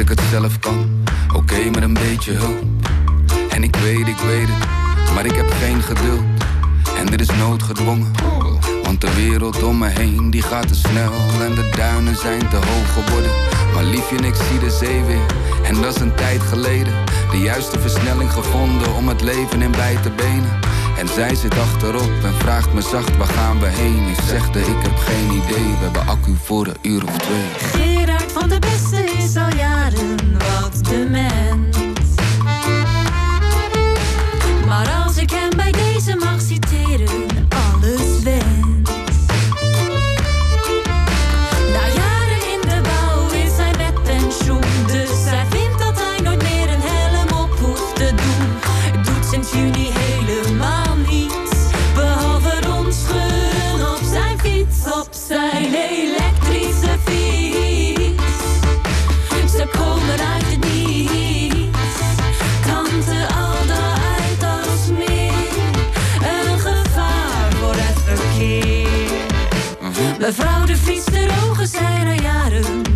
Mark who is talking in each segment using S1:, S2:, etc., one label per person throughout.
S1: Dat ik het zelf kan. Oké, met een beetje hulp. En ik weet, ik weet het, maar ik heb geen geduld. En dit is noodgedwongen. Want de wereld om me heen die gaat te snel. En de duinen zijn te hoog geworden. Maar liefje, ik zie de zee weer. En dat is een tijd geleden. De juiste versnelling gevonden om het leven in bij te benen. En zij zit achterop en vraagt me zacht waar gaan we heen. Ik zegde ik heb geen idee, we hebben accu voor een uur of twee.
S2: Gerard van de Beste is al jaren wat dement. Maar als ik hem bij deze mag citeren, Mevrouw de fiets, de ogen zijn al jaren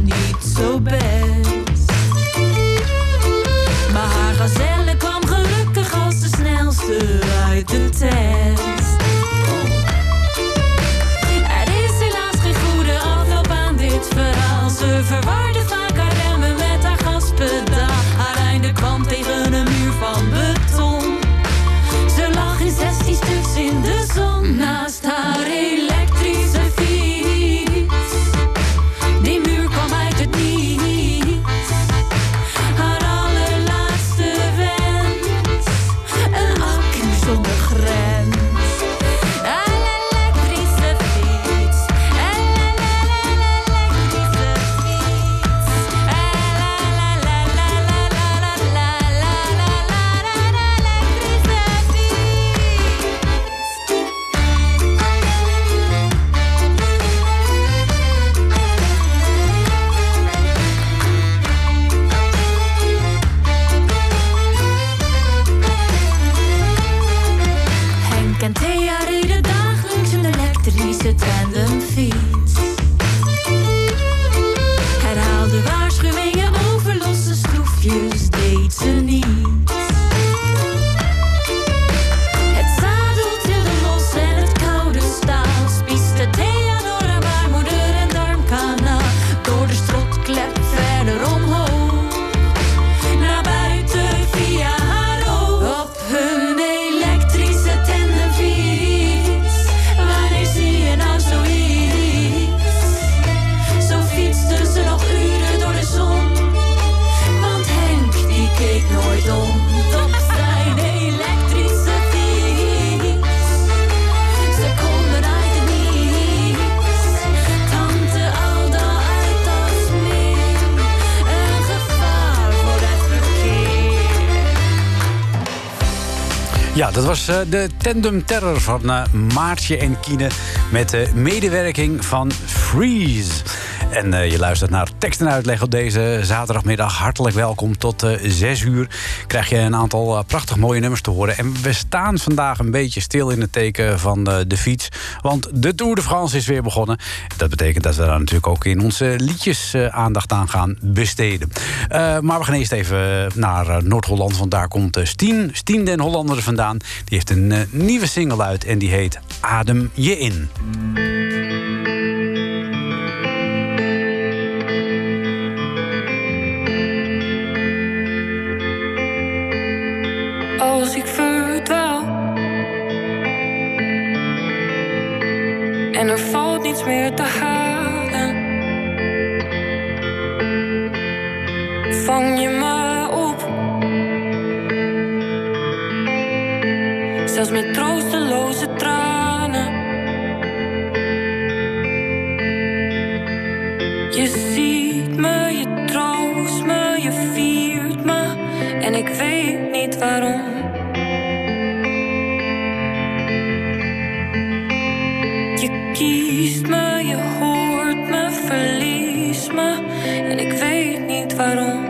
S3: dat was eh, de Tandem Terror van eh, Maartje en Kine... met de medewerking van Freeze. En eh, je luistert naar tekst en uitleg op deze zaterdagmiddag. Hartelijk welkom. Tot eh 6 uur krijg je een aantal eh, prachtig mooie nummers te horen. En we staan vandaag een beetje stil in het teken van de fiets. Want de Tour de France is weer begonnen. Dat betekent dat we daar natuurlijk ook in onze liedjes aandacht aan gaan besteden. Maar we gaan eerst even naar Noord-Holland. Want daar komt Stien, Stien den Hollander vandaan. Die heeft een nieuwe single uit en die heet Adem je in.
S4: meer te halen. Vang je me op. Zelfs met troosteloze tranen. Je ziet me, je troost me, je viert me. En ik weet niet waarom. kiest me, je hoort me, verlies me. En ik weet niet waarom.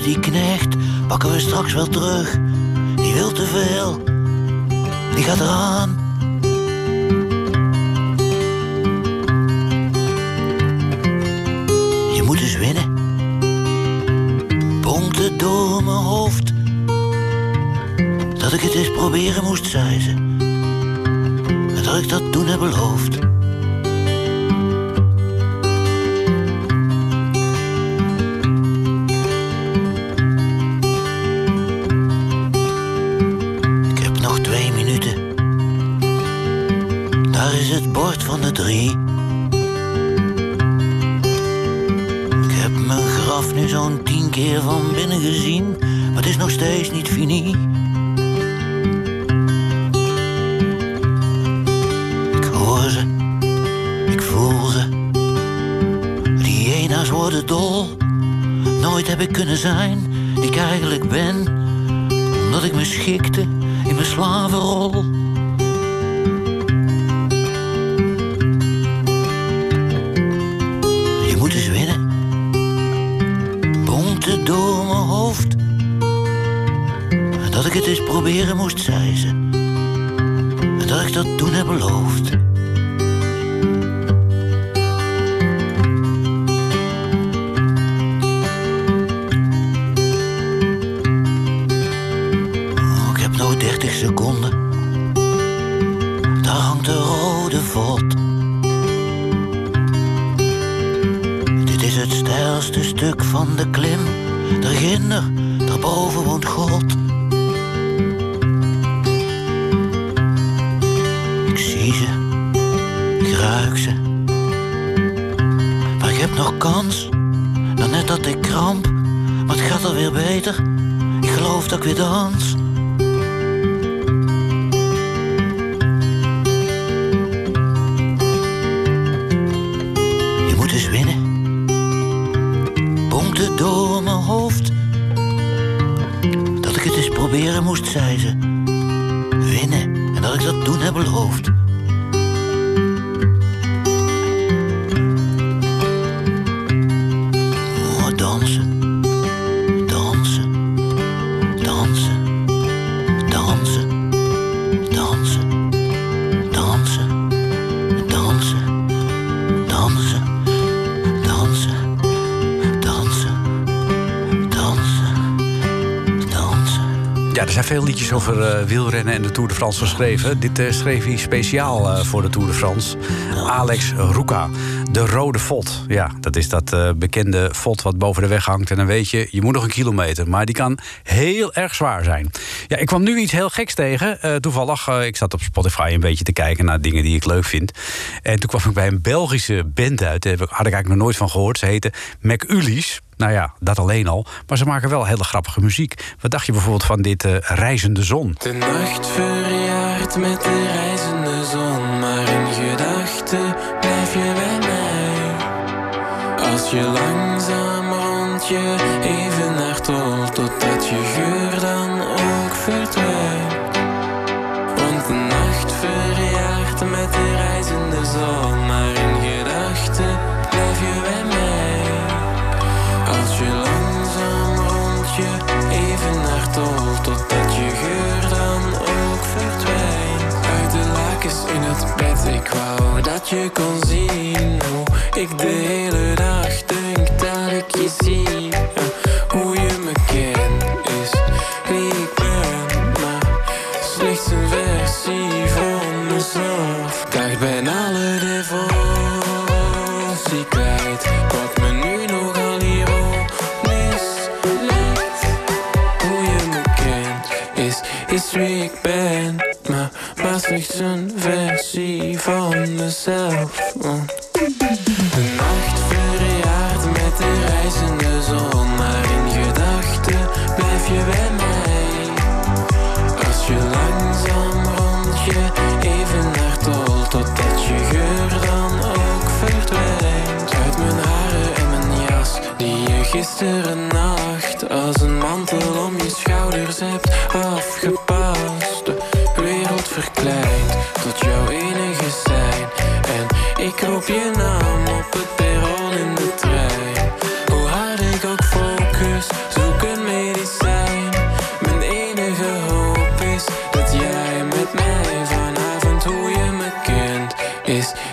S4: die
S5: knecht pakken we straks wel terug. Die wil te veel, die gaat eraan. Je moet eens winnen. Pompte door mijn hoofd. Dat ik het eens proberen moest, zei ze. En dat ik dat toen heb beloofd. keer van binnen gezien, maar het is nog steeds niet fini. Ik hoor ze, ik voel ze. Die hyena's worden dol. Nooit heb ik kunnen zijn die ik eigenlijk ben, omdat ik me schikte in mijn slavenrol. Dit is het stijlste stuk van de klim. Daarginder, daarboven woont God. Ik zie ze, ik ruik ze. Maar ik heb nog kans, dan net dat ik kramp. Maar het gaat alweer beter, ik geloof dat ik weer dans.
S3: Over eh, wielrennen en de Tour de France geschreven. Dit eh, schreef hij speciaal eh, voor de Tour de France. Alex Ruka, de rode vod. Ja, dat is dat bekende vod wat boven de weg hangt. En dan weet je, je moet nog een kilometer. Maar die kan heel erg zwaar zijn. Ja, ik kwam nu iets heel geks tegen. Toevallig, eh, ik zat op Spotify een beetje te kijken naar dingen die ik leuk vind. En toen kwam ik bij een Belgische band uit. Daar had ik eigenlijk nog nooit van gehoord. Ze heette McUlies. Nou ja, dat alleen al. Maar ze maken wel hele grappige muziek. Wat dacht je bijvoorbeeld van dit eh, Reizende Zon?
S6: De nacht verjaart met de reizende zon, maar in gedachten blijf je bij mij. Als je langzaam rond je even nartolt, totdat je geur dan ook verdwijnt. Want de nacht verjaart met de reizende zon, maar in ik wou dat je kon zien hoe ik de hele dag denk dat ik je zie.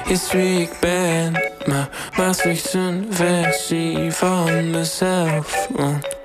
S6: je ziek bent. Maar waar slechts een versie van mezelf. Hm. Want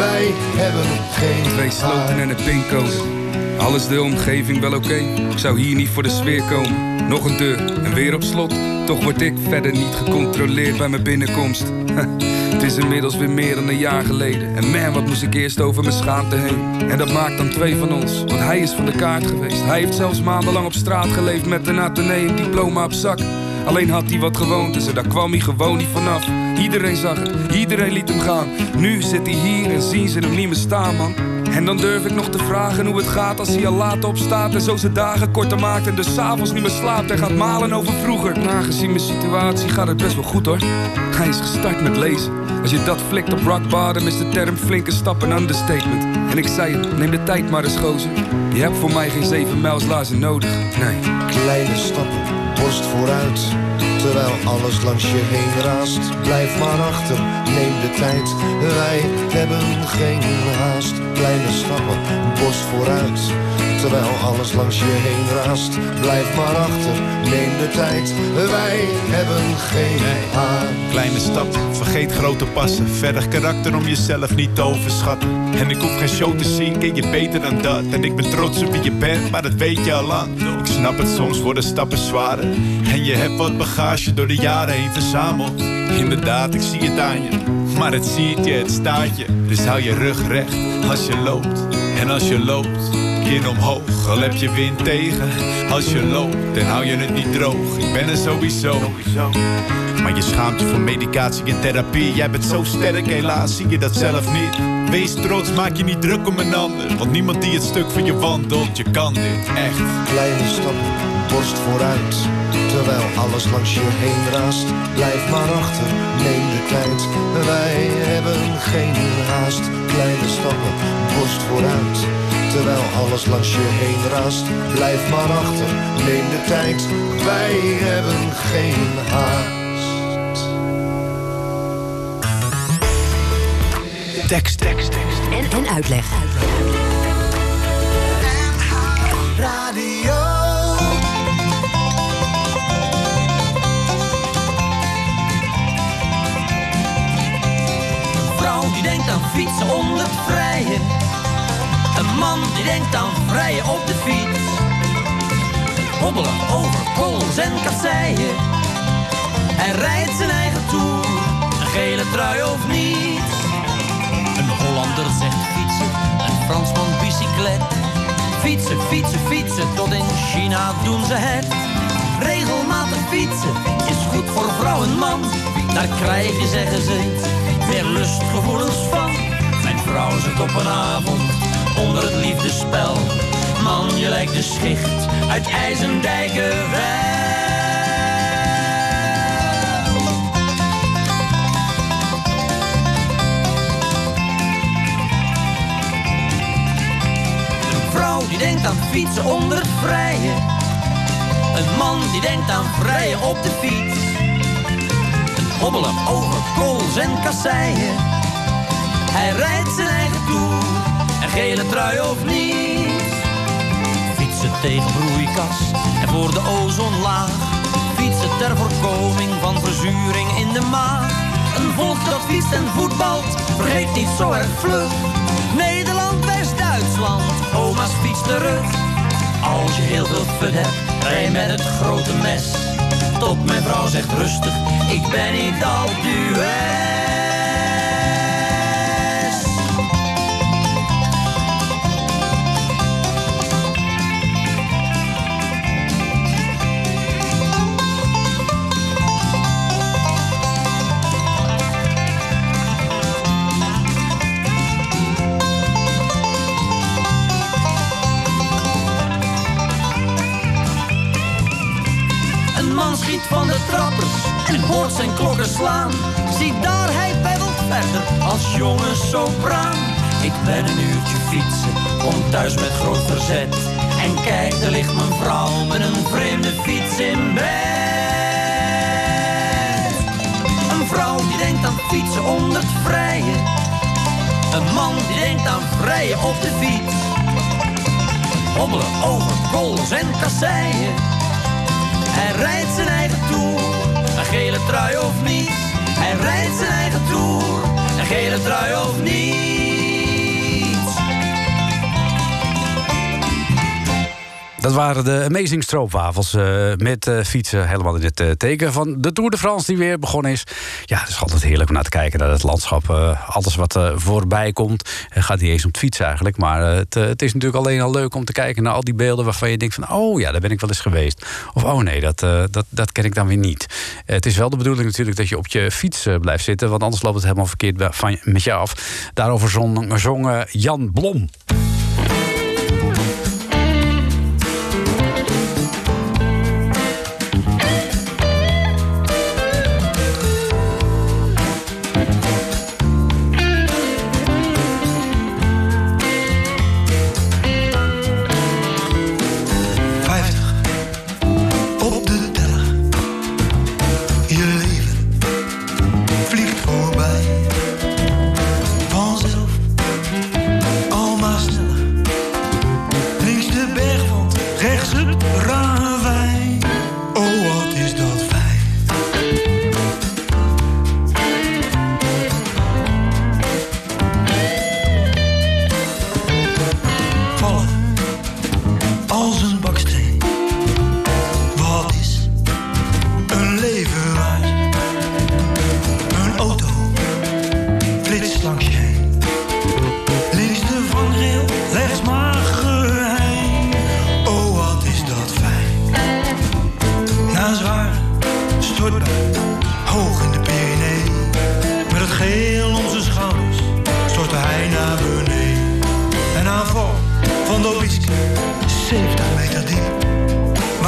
S7: Wij hebben geen
S8: Twee sloten en een pincode. Alles de omgeving wel oké. Ik zou hier niet voor de sfeer komen. Nog een deur en weer op slot. Toch word ik verder niet gecontroleerd bij mijn binnenkomst. Het is inmiddels weer meer dan een jaar geleden. En man, wat moest ik eerst over mijn schaamte heen. En dat maakt dan twee van ons, want hij is van de kaart geweest. Hij heeft zelfs maandenlang op straat geleefd met een ateneum diploma op zak. Alleen had hij wat gewoontes en daar kwam hij gewoon niet vanaf. Iedereen zag het, iedereen liet hem gaan. Nu zit hij hier en zien ze hem niet meer staan, man. En dan durf ik nog te vragen hoe het gaat als hij al laat opstaat en zo zijn dagen korter maakt en dus s'avonds niet meer slaapt en gaat malen over vroeger. Nagezien mijn situatie gaat het best wel goed hoor. Hij is gestart met lezen. Als je dat flikt op rock bottom is de term flinke stap een understatement. En ik zei het, neem de tijd maar eens gozer. Je hebt voor mij geen zeven mijlslaarzen nodig, nee.
S7: Kleine stappen, borst vooruit. Terwijl alles langs je heen raast, blijf maar achter, neem de tijd. Wij hebben geen haast. Kleine stappen, borst vooruit. Terwijl alles langs je heen raast, blijf maar achter, neem de tijd. Wij hebben geen haast.
S9: Kleine stap, vergeet grote passen. Verder karakter om jezelf niet te overschatten. En ik hoef geen show te zien, ken je beter dan dat. En ik ben trots op wie je bent, maar dat weet je al lang. Ik snap het, soms worden stappen zwaarder. En je hebt wat bagage door de jaren heen verzameld. Inderdaad, ik zie het aan je. Maar het ziet je, het staat je. Dus hou je rug recht als je loopt. En als je loopt, kin omhoog, al heb je wind tegen. Als je loopt, dan hou je het niet droog. Ik ben er sowieso. Maar je schaamt je voor medicatie en therapie. Jij bent zo sterk, helaas zie je dat zelf niet. Wees trots, maak je niet druk om een ander. Want niemand die het stuk van je wandelt, je kan dit echt.
S7: Kleine stappen, borst vooruit. Terwijl alles langs je heen raast, blijf maar achter, neem de tijd. Wij hebben geen haast. Kleine stappen, borst vooruit. Terwijl alles langs je heen raast, blijf maar achter, neem de tijd. Wij hebben geen haast.
S9: Tekst, tekst, tekst.
S10: En, en uitleg.
S7: Radio.
S11: Die denkt aan fietsen onder het vrije. Een man die denkt aan vrijen op de fiets. Hobbelen over kools en kasseien. Hij rijdt zijn eigen toer, een gele trui of niet. Een Hollander zegt fietsen, een Fransman bicyclet. Fietsen, fietsen, fietsen, tot in China doen ze het. Regelmatig fietsen is goed voor vrouw en man. Daar krijg je, zeggen ze, weer lustgevoelens van. Mijn vrouw zit op een avond onder het liefdespel. Man, je lijkt de schicht uit IJzendijken vrouw die denkt aan fietsen onder het vrije. Een man die denkt aan vrijen op de fiets. Een hobbelen over en kasseien. Hij rijdt zijn eigen toer, een gele trui of niet. Fietsen tegen broeikas en voor de ozonlaag. Fietsen ter voorkoming van verzuring in de maag. Een volk dat fietst en voetbalt, vergeet niet zo erg vlug. Nederland, West-Duitsland, oma's fiets terug. Als je heel veel fun hebt, rij met het grote mes. Tot mijn vrouw zegt rustig, ik ben niet al duet. en hoort zijn klokken slaan. Zie daar, hij peddelt verder als jonge sopraan. Ik ben een uurtje fietsen, kom thuis met groot verzet. En kijk, er ligt mijn vrouw met een vreemde fiets in bed. Een vrouw die denkt aan fietsen onder het vrije. Een man die denkt aan vrije op de fiets. Hommelen over kolos en kasseien. Hij rijdt zijn eigen toer gele trui of niet. Hij rijdt zijn eigen toer, een gele trui of niet.
S3: Dat waren de Amazing Stroopwafels eh, met eh, fietsen helemaal in het eh, teken van de Tour de France die weer begonnen is. Ja, het is altijd heerlijk om naar te kijken naar het landschap. alles wat voorbij komt, gaat niet eens om het fietsen eigenlijk. Maar het, het, is natuurlijk alleen al leuk om te kijken naar al die beelden waarvan je denkt van... oh ja, daar ben ik wel eens geweest. Of oh nee, dat, dat, dat ken ik dan weer niet. het is wel de bedoeling natuurlijk dat je op je fiets blijft zitten... want anders loopt het helemaal verkeerd van, met je af. Daarover zong, zong Jan Blom.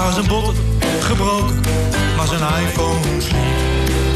S12: Was zijn botten gebroken, maar zijn iPhone sliep.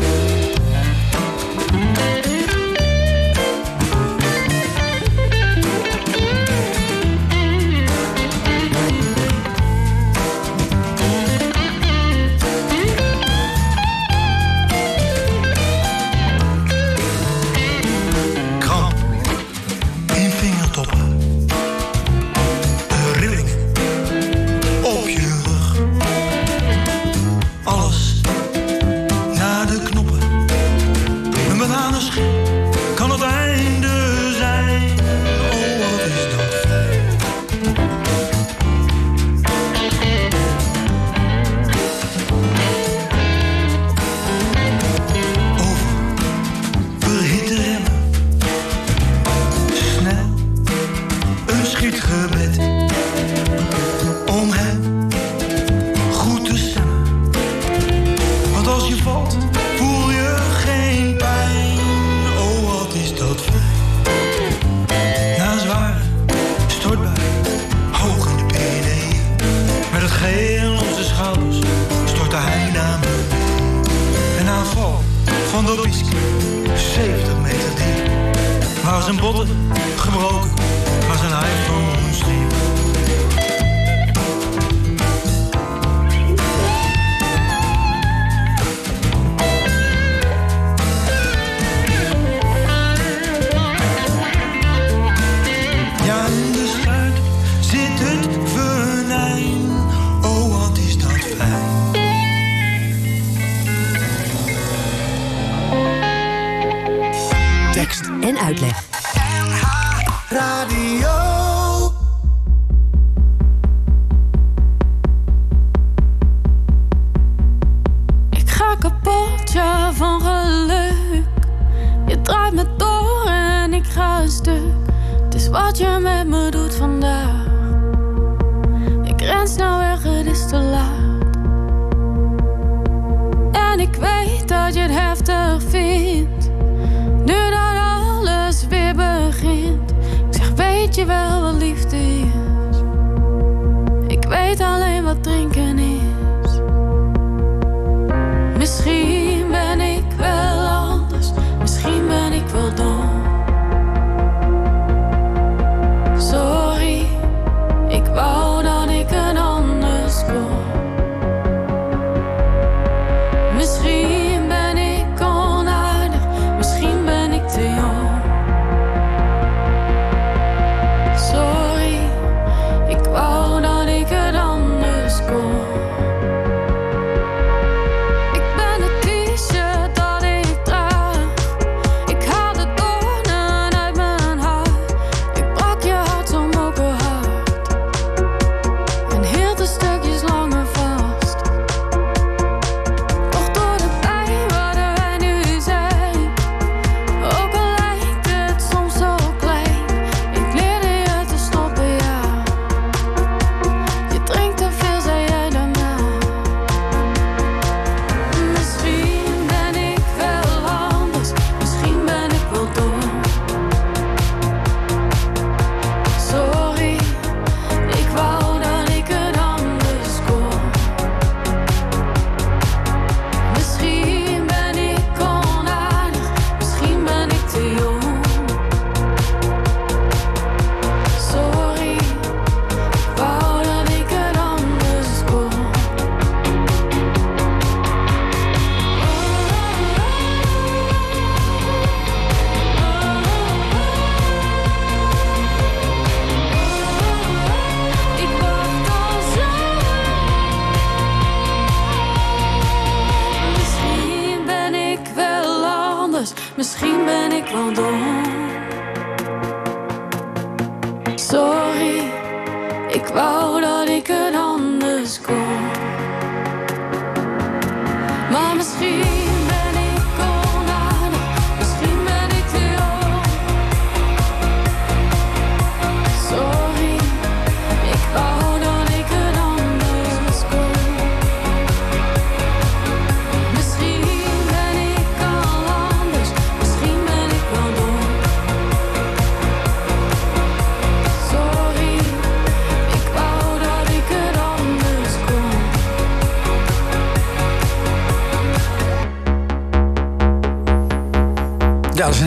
S13: uitleg.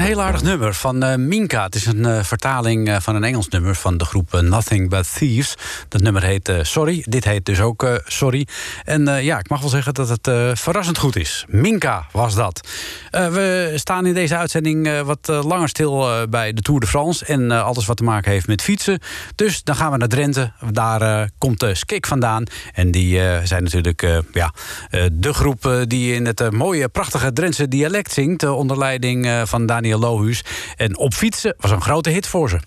S14: heel aardig nummer van eh, Minka. Het is een eh, vertaling eh, van een Engels nummer van de groep Nothing But Thieves. Dat nummer heet Sorry. Dit heet dus ook Sorry. En ja, ik mag wel zeggen dat het verrassend goed is. Minka was dat. we staan in deze uitzending wat langer stil bij de Tour de France... en alles wat te maken heeft met fietsen. Dus dan gaan we naar Drenthe. Daar komt de Skik vandaan. En die zijn natuurlijk ja, de groep die in het mooie, prachtige Drentse dialect zingt... onder leiding van Daniel Lohuus. En Op fietsen was een grote hit voor ze.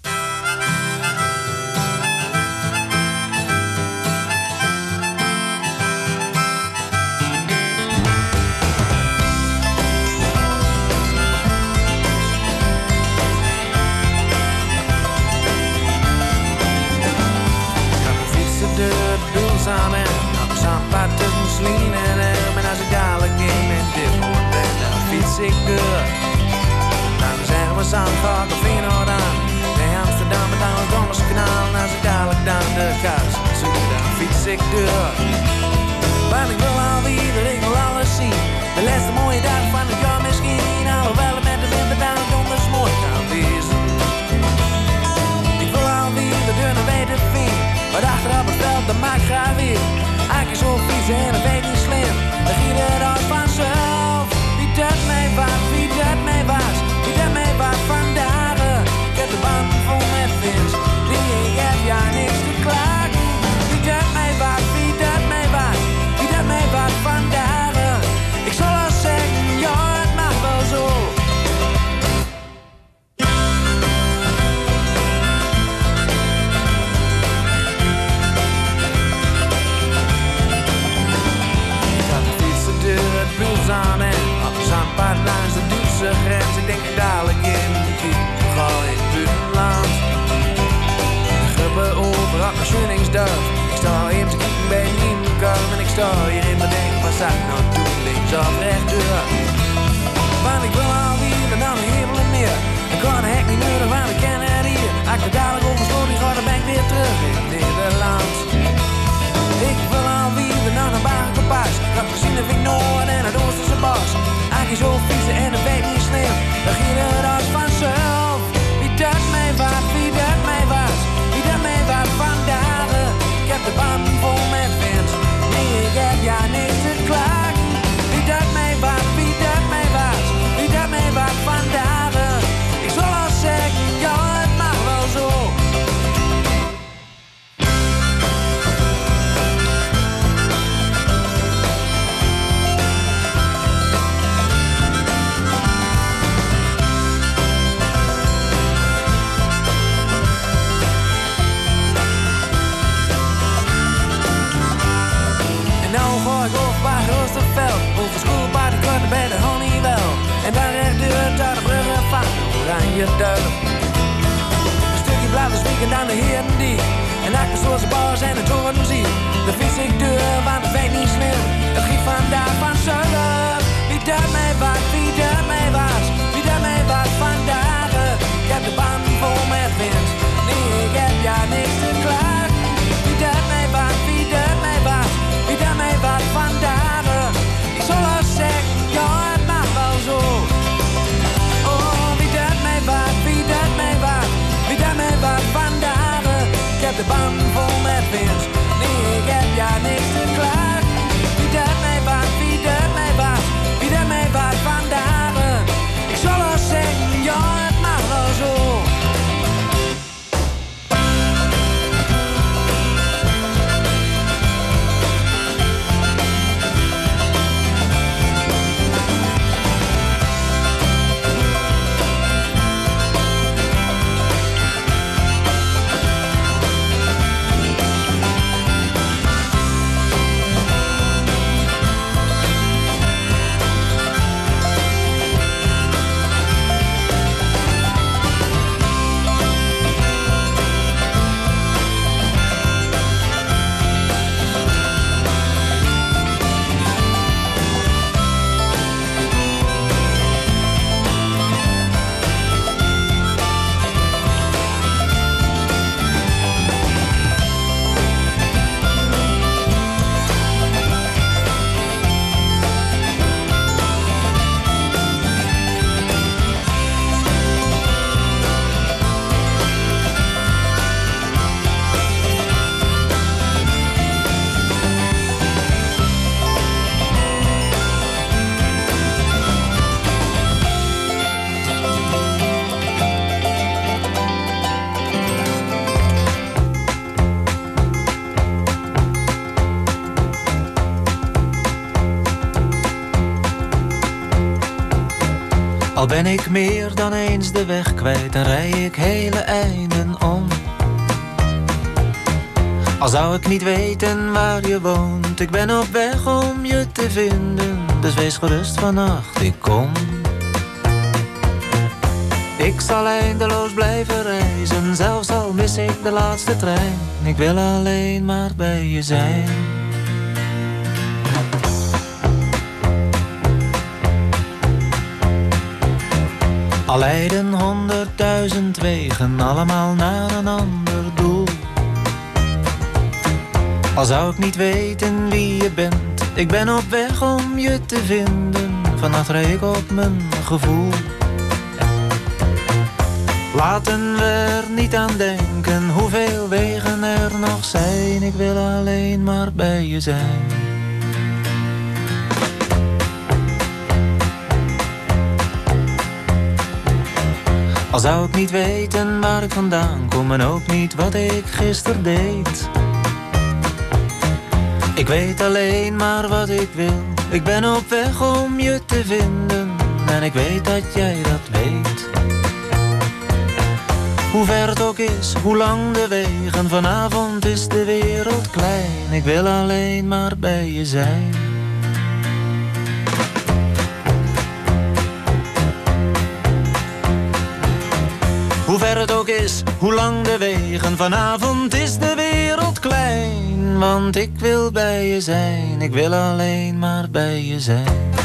S15: Ben ik
S16: meer dan eens de weg kwijt, dan rij ik hele einden om. Al zou ik niet weten waar je woont, ik ben op weg om je te vinden. Dus wees gerust vannacht, ik kom. Ik zal eindeloos blijven reizen, zelfs al mis ik de laatste trein. Ik wil alleen maar bij je zijn. Al leiden honderdduizend wegen, allemaal naar een ander doel. Al zou ik niet weten wie je bent, ik ben op weg om je te vinden. Vannacht rij ik op mijn gevoel. Laten we er niet aan denken hoeveel wegen er nog zijn. Ik wil alleen maar bij je zijn. Al zou ik niet weten waar ik vandaan kom en ook niet wat ik gisteren deed. Ik weet alleen maar wat ik wil. Ik ben op weg om je te vinden en ik weet dat jij dat weet. Hoe ver het ook is, hoe lang de wegen, vanavond is de wereld klein. Ik wil alleen maar bij je zijn. Het ook is, hoe lang de wegen, vanavond is de wereld klein. Want ik wil bij je zijn, ik wil alleen maar bij je zijn.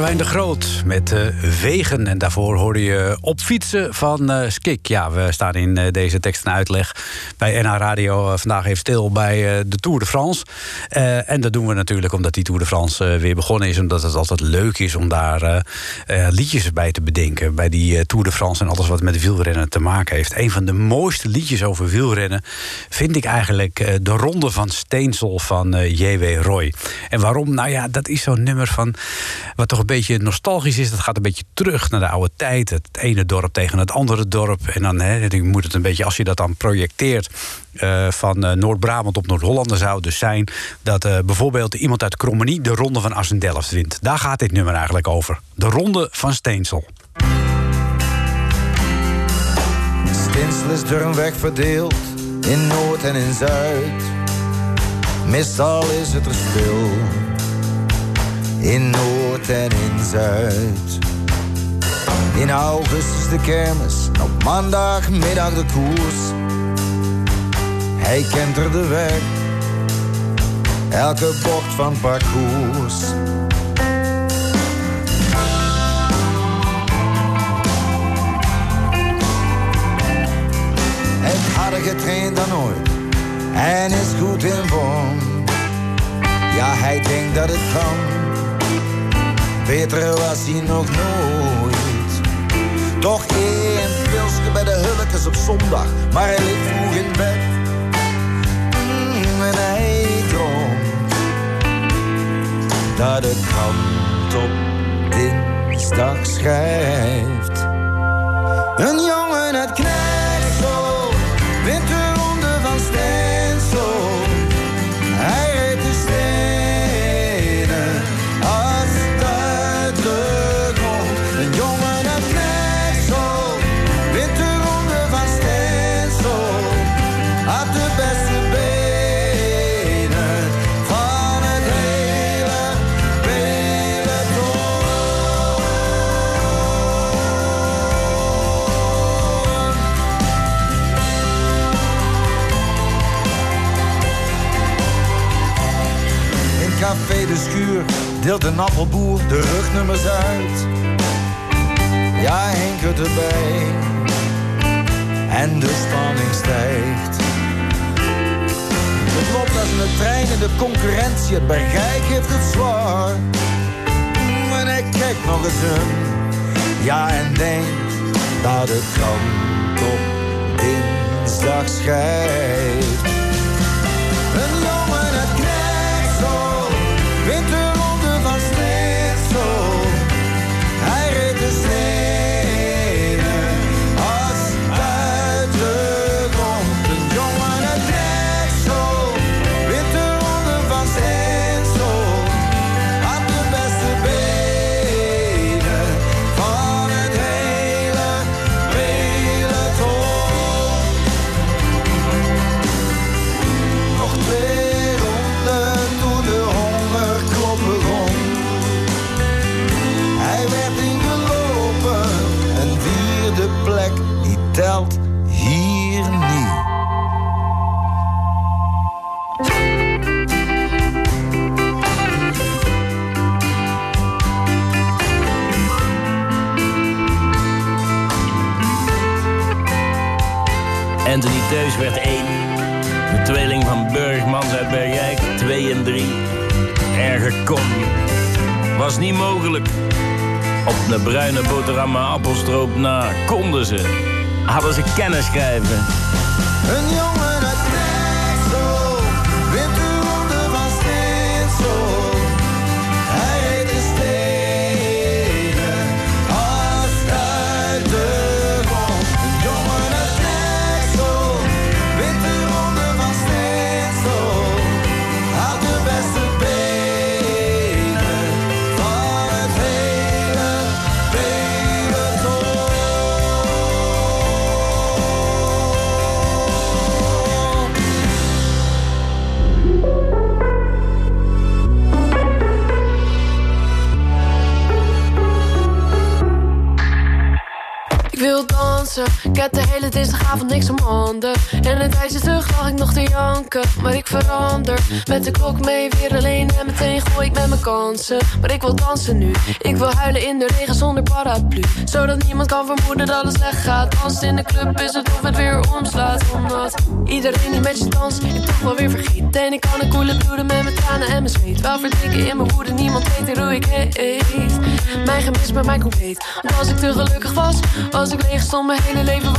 S3: Boudewijn de Groot met eh, Wegen. En daarvoor hoorde je op fietsen van eh, Skik. Ja, we staan in eh, deze tekst en uitleg bij NH Radio vandaag even stil bij de Tour de France. en dat doen we natuurlijk omdat die Tour de France weer begonnen is. Omdat het altijd leuk is om daar liedjes bij te bedenken. Bij die Tour de France en alles wat met wielrennen te maken heeft. Een van de mooiste liedjes over wielrennen vind ik eigenlijk De Ronde van Steensel van J.W. Roy. En waarom? Nou ja, dat is zo'n nummer van wat toch beetje nostalgisch is. Dat gaat een beetje terug naar de oude tijd. Het ene dorp tegen het andere dorp. En dan hè, moet het een beetje, als je dat dan projecteert. eh, van eh, Noord-Brabant op Noord-Holland, dan zou dus zijn dat eh, bijvoorbeeld iemand uit Krommenie de ronde van Assendelft wint. Daar gaat dit nummer eigenlijk over. De ronde van Steensel.
S17: Steensel is door een weg verdeeld in Noord en in Zuid. Meestal is het er stil in Noord en in Zuid. In augustus de kermis, op maandagmiddag de koers. Hij kent er de weg, elke bocht van parcours. Het harder getraind dan ooit en is goed in vorm. Ja, hij denkt dat het kan. Beter was hij nog nooit. Toch één pilsje bij de hulkes op zondag, maar hij ligt vroeg in bed. Mm, en hij droomt dat de krant op dinsdag schrijft. Een jongen uit deelt een appelboer de rugnummers uit. Ja, Henk het erbij. En de spanning stijgt. Het loopt als een trein in de concurrentie. Het bergijk heeft het zwaar. En hij kijkt nog eens om. Ja, en denkt dat het krant op dinsdag schrijft.
S13: Wil dansen, ik heb de hele dinsdagavond niks om handen En een tijdje terug lag ik nog te janken. Maar ik verander, met de klok mee weer alleen En meteen gooi ik met mijn kansen. Maar ik wil dansen nu, ik wil huilen in de regen zonder paraplu. Zodat niemand kan vermoeden dat het slecht gaat. Dansen in de club is het of het weer omslaat. Omdat iedereen die met je danst, ik toch wel weer vergeet En ik kan een koele bloeden met mijn tranen en mijn zweet. Wel verdrinken in mijn woede, niemand weet hoe ik heet. Mijn gemis maar mijn compleet. Want als ik te gelukkig was, als ik leeg stond mijn hele leven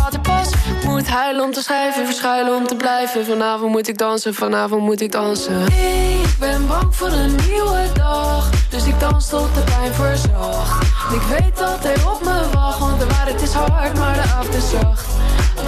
S13: Ik moet huilen om te schrijven, verschuilen om te blijven. Vanavond moet ik dansen, vanavond moet ik dansen. Ik ben bang voor een nieuwe dag Dus ik dans tot de pijn verzacht Ik weet dat hij op me wacht Want de waarheid is hard, maar de avond is zacht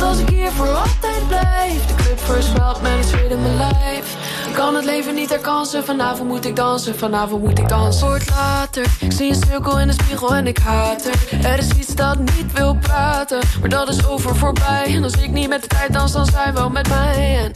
S13: Als ik hier voor altijd blijf De club versmelt met het zweet in mijn lijf. Ik kan het leven niet herkansen Vanavond moet ik dansen, vanavond moet ik dansen. Wordt later, ik zie een cirkel in de spiegel en ik haat er. Er is iets dat niet wil praten Maar dat is over voorbij. En als ik niet met de tijd dans, dan zij wel met mij. En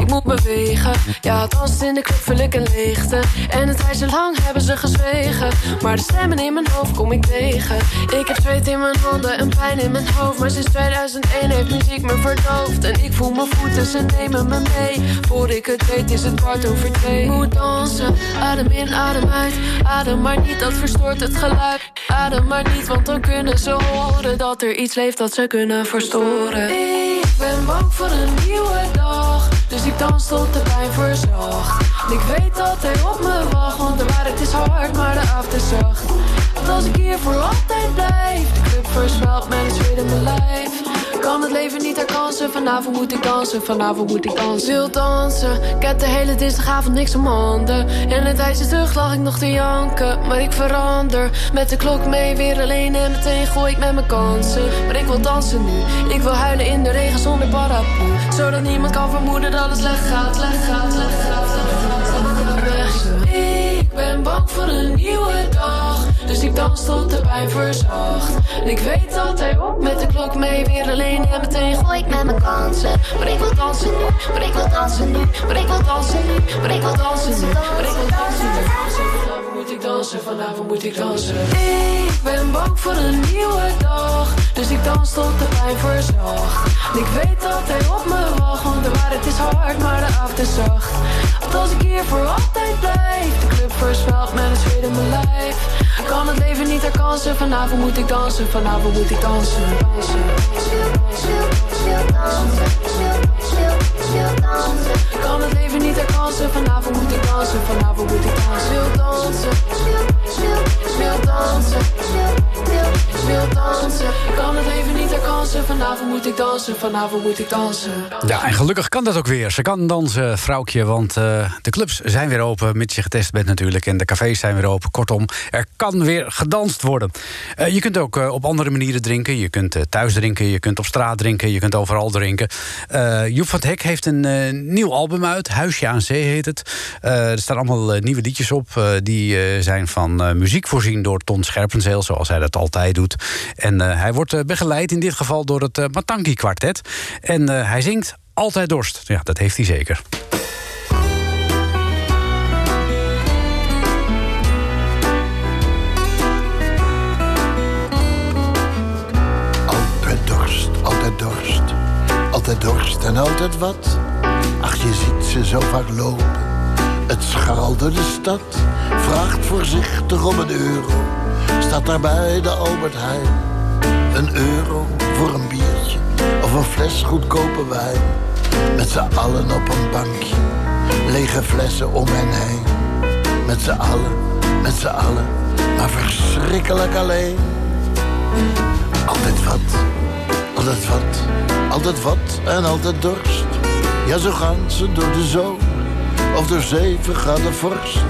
S13: ik moet bewegen. Ja, dansen in de club vul ik een leegte. En een tijdje lang hebben ze gezwegen Maar de stemmen in mijn hoofd kom ik tegen. Ik heb zweet in mijn handen en pijn in mijn hoofd Maar sinds 2001 heeft muziek me verdoofd En ik voel mijn voeten, ze nemen me mee. Voor ik het weet is het kwart over twee. Moet dansen, adem in, adem uit. Adem maar niet, dat verstoort het geluid. Adem maar niet, want dan kunnen ze horen Dat er iets leeft dat ze kunnen verstoren. Ik ben bang voor een nieuwe dag Dus ik dans tot de pijn verzacht ik weet dat hij op me wacht Want de waarheid is hard, maar de avond is zacht. Want als ik hier voor altijd blijf De club met het zweet in mijn lijf. Kan het leven niet herkansen Vanavond moet ik dansen, vanavond moet ik dansen. Wil dansen, ik heb de hele dinsdagavond niks om handen. En een tijdje terug lag ik nog te janken Maar ik verander, met de klok mee weer alleen En meteen gooi ik met mijn kansen. Maar ik wil dansen nu, ik wil huilen in de regen zonder paraplu Zodat niemand kan vermoeden dat het slecht gaat, slecht gaat, slecht gaat, slecht. Ik ben bang voor een nieuwe dag. Dus ik dans tot de pijn verzacht. En ik weet dat hij op met de klok mee weer alleen En meteen gooi ik met mijn kansen. Maar ik wil dansen nu, maar ik wil dansen nu Maar ik wil dansen nu, maar ik wil dansen nu Maar ik wil dansen nu moet ik dansen, vanavond moet ik dansen Ik ben bang voor een nieuwe dag Dus ik dans tot de pijn verzacht ik weet dat hij op me wacht Want de waarheid is hard, maar de avond is zacht Want als ik hier voor altijd blijf De club versmelt met het zweet in mijn lijf Ik kan het leven niet herkansen Vanavond moet ik dansen, vanavond moet ik dansen Dansen, dansen, Ik kan het leven niet herkansen Vanavond moet ik dansen, vanavond moet ik dansen Wil dansen, wil dansen. Wil dansen. Kan het leven niet herkansen Vanavond moet ik dansen, vanavond moet ik dansen.
S3: Ja, en gelukkig kan dat ook weer. Ze kan dansen, vrouwtje, want eh, de clubs zijn weer open... mits je getest bent natuurlijk, en de cafés zijn weer open. Kortom, er kan weer gedanst worden. Eh, je kunt ook eh, op andere manieren drinken. Je kunt thuis drinken, je kunt op straat drinken... je kunt overal drinken. Joep van het Hek heeft een nieuw album uit. Huisje aan Zee heet het. er staan allemaal nieuwe liedjes op. die zijn van muziek voorzien door Ton Scherpenzeel... zoals hij dat altijd doet. En hij wordt begeleid in dit geval door het Matangi Quartet. En hij zingt altijd dorst. Ja, dat heeft hij zeker.
S18: Altijd dorst, altijd dorst. Altijd Altijd dorst en altijd wat. Ach, je ziet ze zo vaak lopen. Het door de stad. Vraagt voorzichtig om een euro. Staat daar bij de Albert Heijn. Een euro voor een biertje. Of een fles goedkope wijn. Met z'n allen op een bankje. Lege flessen om hen heen. Met z'n allen, met z'n allen. Maar verschrikkelijk alleen. Altijd wat, altijd wat, altijd wat en altijd dorst. Ja, zo gaan ze door de zomer of door zeven graden vorst.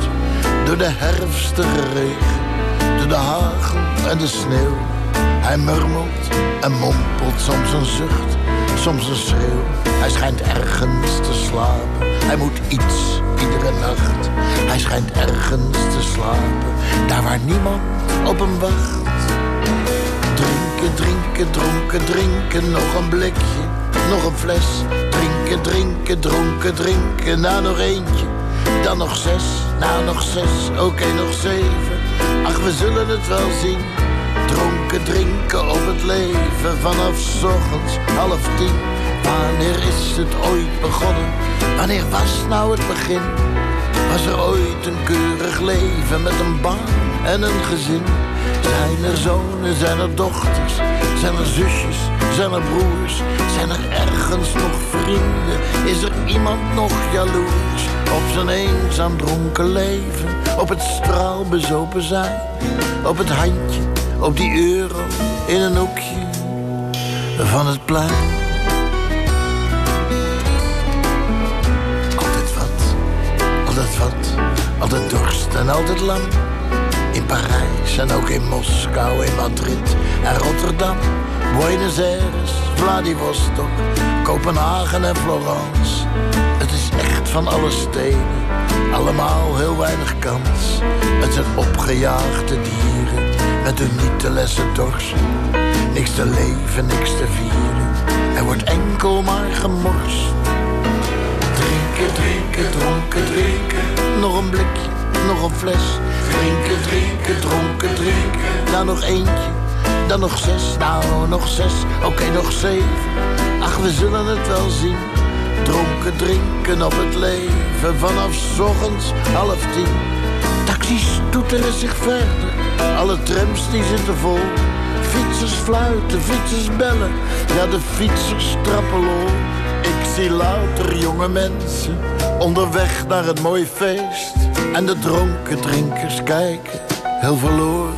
S18: Door de herfstige regen, door de hagel en de sneeuw. Hij murmelt en mompelt soms een zucht, soms een schreeuw. Hij schijnt ergens te slapen, hij moet iets iedere nacht. Hij schijnt ergens te slapen, daar waar niemand op hem wacht. Drinken, drinken, dronken, drinken, nog een blikje, nog een fles. Drinken, drinken, dronken, drinken, nou nog eentje. Dan nog zes, nou nog zes, oké nog zeven. Ach, we zullen het wel zien. Dronken, drinken op het leven, vanaf ochtends half tien. Wanneer is het ooit begonnen? Wanneer was nou het begin? Was er ooit een keurig leven met een baan en een gezin? Zijn er zonen, zijn er dochters, zijn er zusjes, zijn er broers? Zijn er ergens nog vrienden? Is er iemand nog jaloers op zijn eenzaam dronken leven? Op het straalbezopen zijn, op het handje, op die euro in een hoekje van het plein? Altijd wat, altijd wat, altijd dorst en altijd lang. In Parijs en ook in Moskou, in Madrid en Rotterdam. Buenos Aires, Vladivostok, Kopenhagen en Florence. Het is echt van alle steden, allemaal heel weinig kans. Het zijn opgejaagde dieren, met hun niet te lessen dorst. Niks te leven, niks te vieren, er wordt enkel maar gemorst. Drinken, drinken, dronken, drinken, nog een blikje, nog een fles. Drinken, drinken, dronken, drinken, nou nog eentje, dan nog zes, nou nog zes, oké nog zeven. Ach, we zullen het wel zien. Dronken, drinken op het leven, vanaf 's ochtends half tien. Taxis toeteren zich verder, alle trams die zitten vol. Fietsers fluiten, fietsers bellen, ja de fietsers trappelen. Ik zie louter jonge mensen onderweg naar een mooi feest. En de dronken drinkers kijken, heel verloren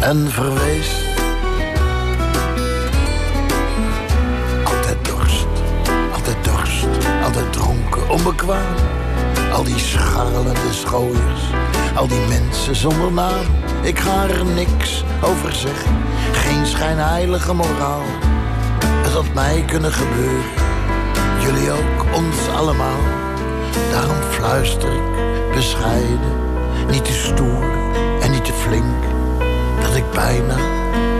S18: en verweest. Altijd dorst, altijd dorst, altijd dronken, onbekwaam. Al die scharrelende schooiers, al die mensen zonder naam. Ik ga er niks over zeggen, geen schijnheilige moraal. Het had mij kunnen gebeuren, jullie ook, ons allemaal. Daarom fluister ik bescheiden, niet te stoer en niet te flink. Dat ik bijna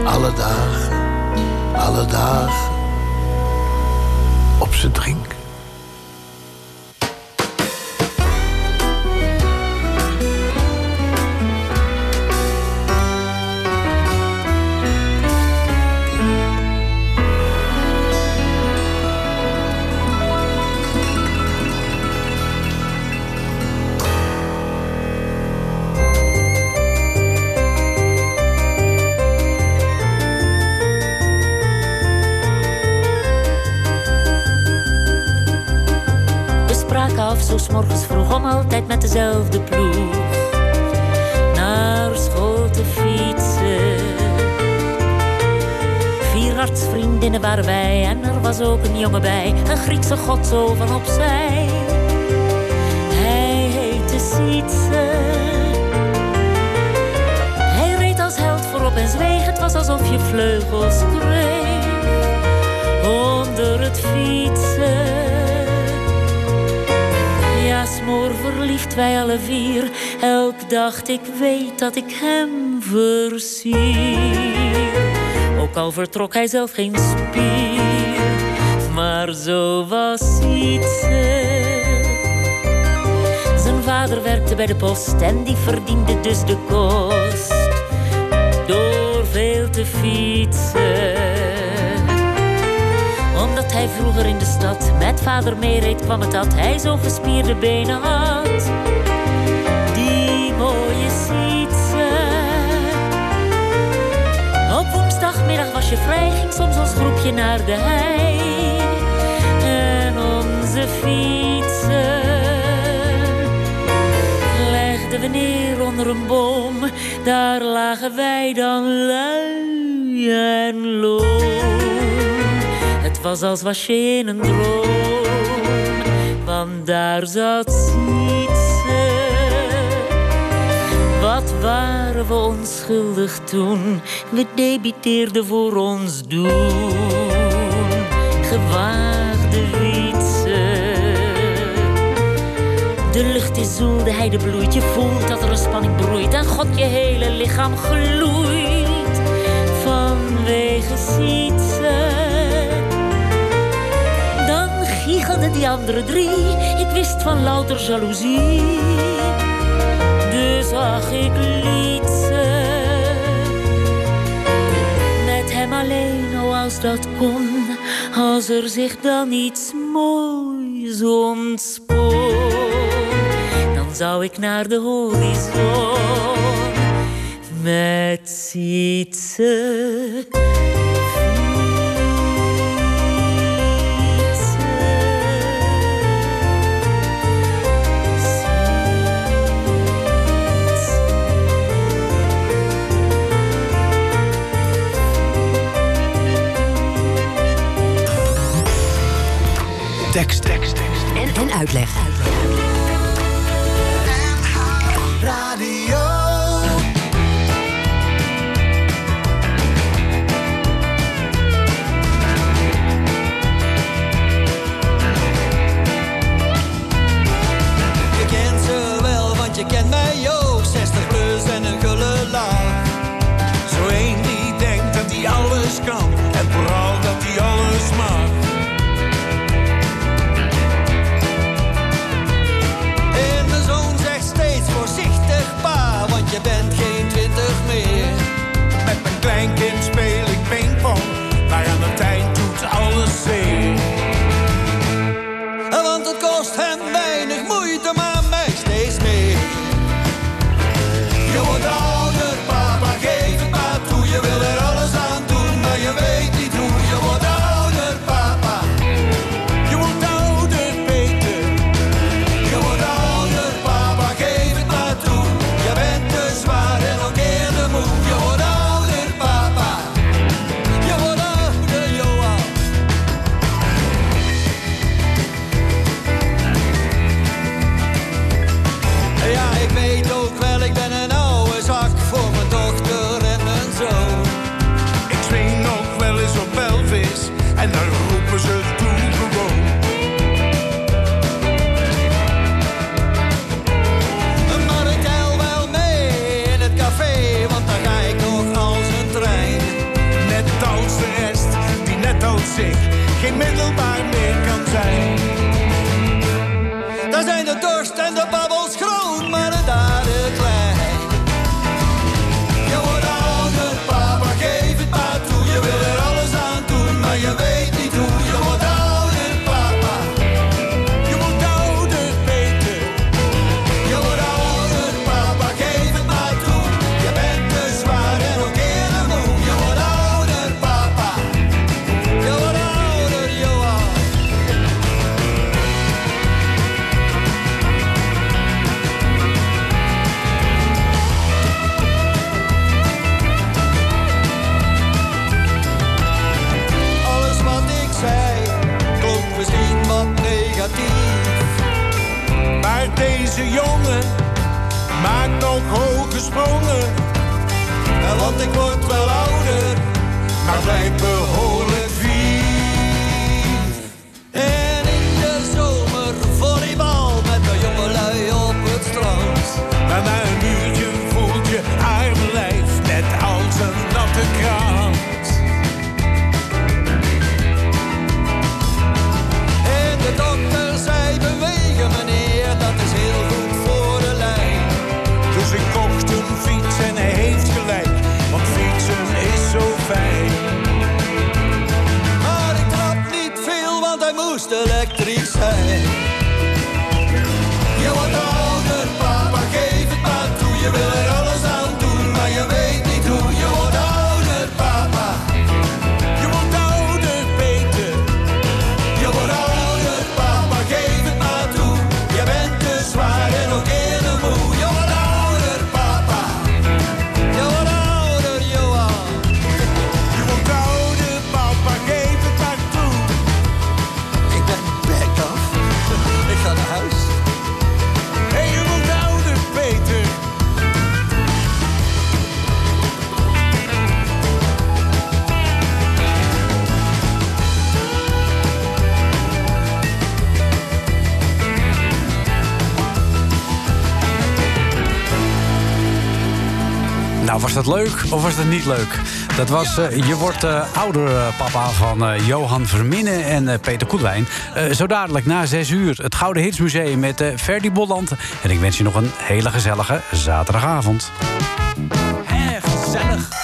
S18: alle dagen, alle dagen op ze drink.
S19: Een jongen bij, een Griekse god zo van opzij. Hij heette Sietse. Hij reed als held voorop en zweeg, het was alsof je vleugels kreeg onder het fietsen. Ja, smoor verliefd wij alle vier. Elk dacht ik weet dat ik hem versier. Ook al vertrok hij zelf geen spier maar zo was Sietse. Zijn vader werkte bij de post en die verdiende dus de kost door veel te fietsen. Omdat hij vroeger in de stad met vader meereed, kwam het dat hij zo gespierde benen had. Die mooie Sietse. Op woensdagmiddag was je vrij, ging soms als groepje naar de hei fietsen. Legden we neer onder een boom, daar lagen wij dan lui en loom. Het was als was je in een droom, want daar zat niets. Wat waren we onschuldig toen? We debiteerden voor ons doen. Gewaagde weer. De lucht is zoel, de heide bloeit. Je voelt dat er een spanning broeit. en God je hele lichaam gloeit. Vanwege Sietse. Dan giechelden die andere drie. Ik wist van louter jaloezie. Dus zag ik liet. Met hem alleen, oh als dat kon. Als er zich dan iets moois ontspannen zou ik naar de horizon met zietse.
S20: tekst, tekst, tekst.
S10: En, en uitleg. tem cor of was dat niet leuk? Dat was eh, Je wordt eh, ouder, eh, papa, van Johan Verminnen en Peter Koelwijn. Zo dadelijk na zes uur het Gouden Hitsmuseum met eh Ferdy Bolland. En ik wens je nog een hele gezellige zaterdagavond.
S21: Gezellig. Gezellig,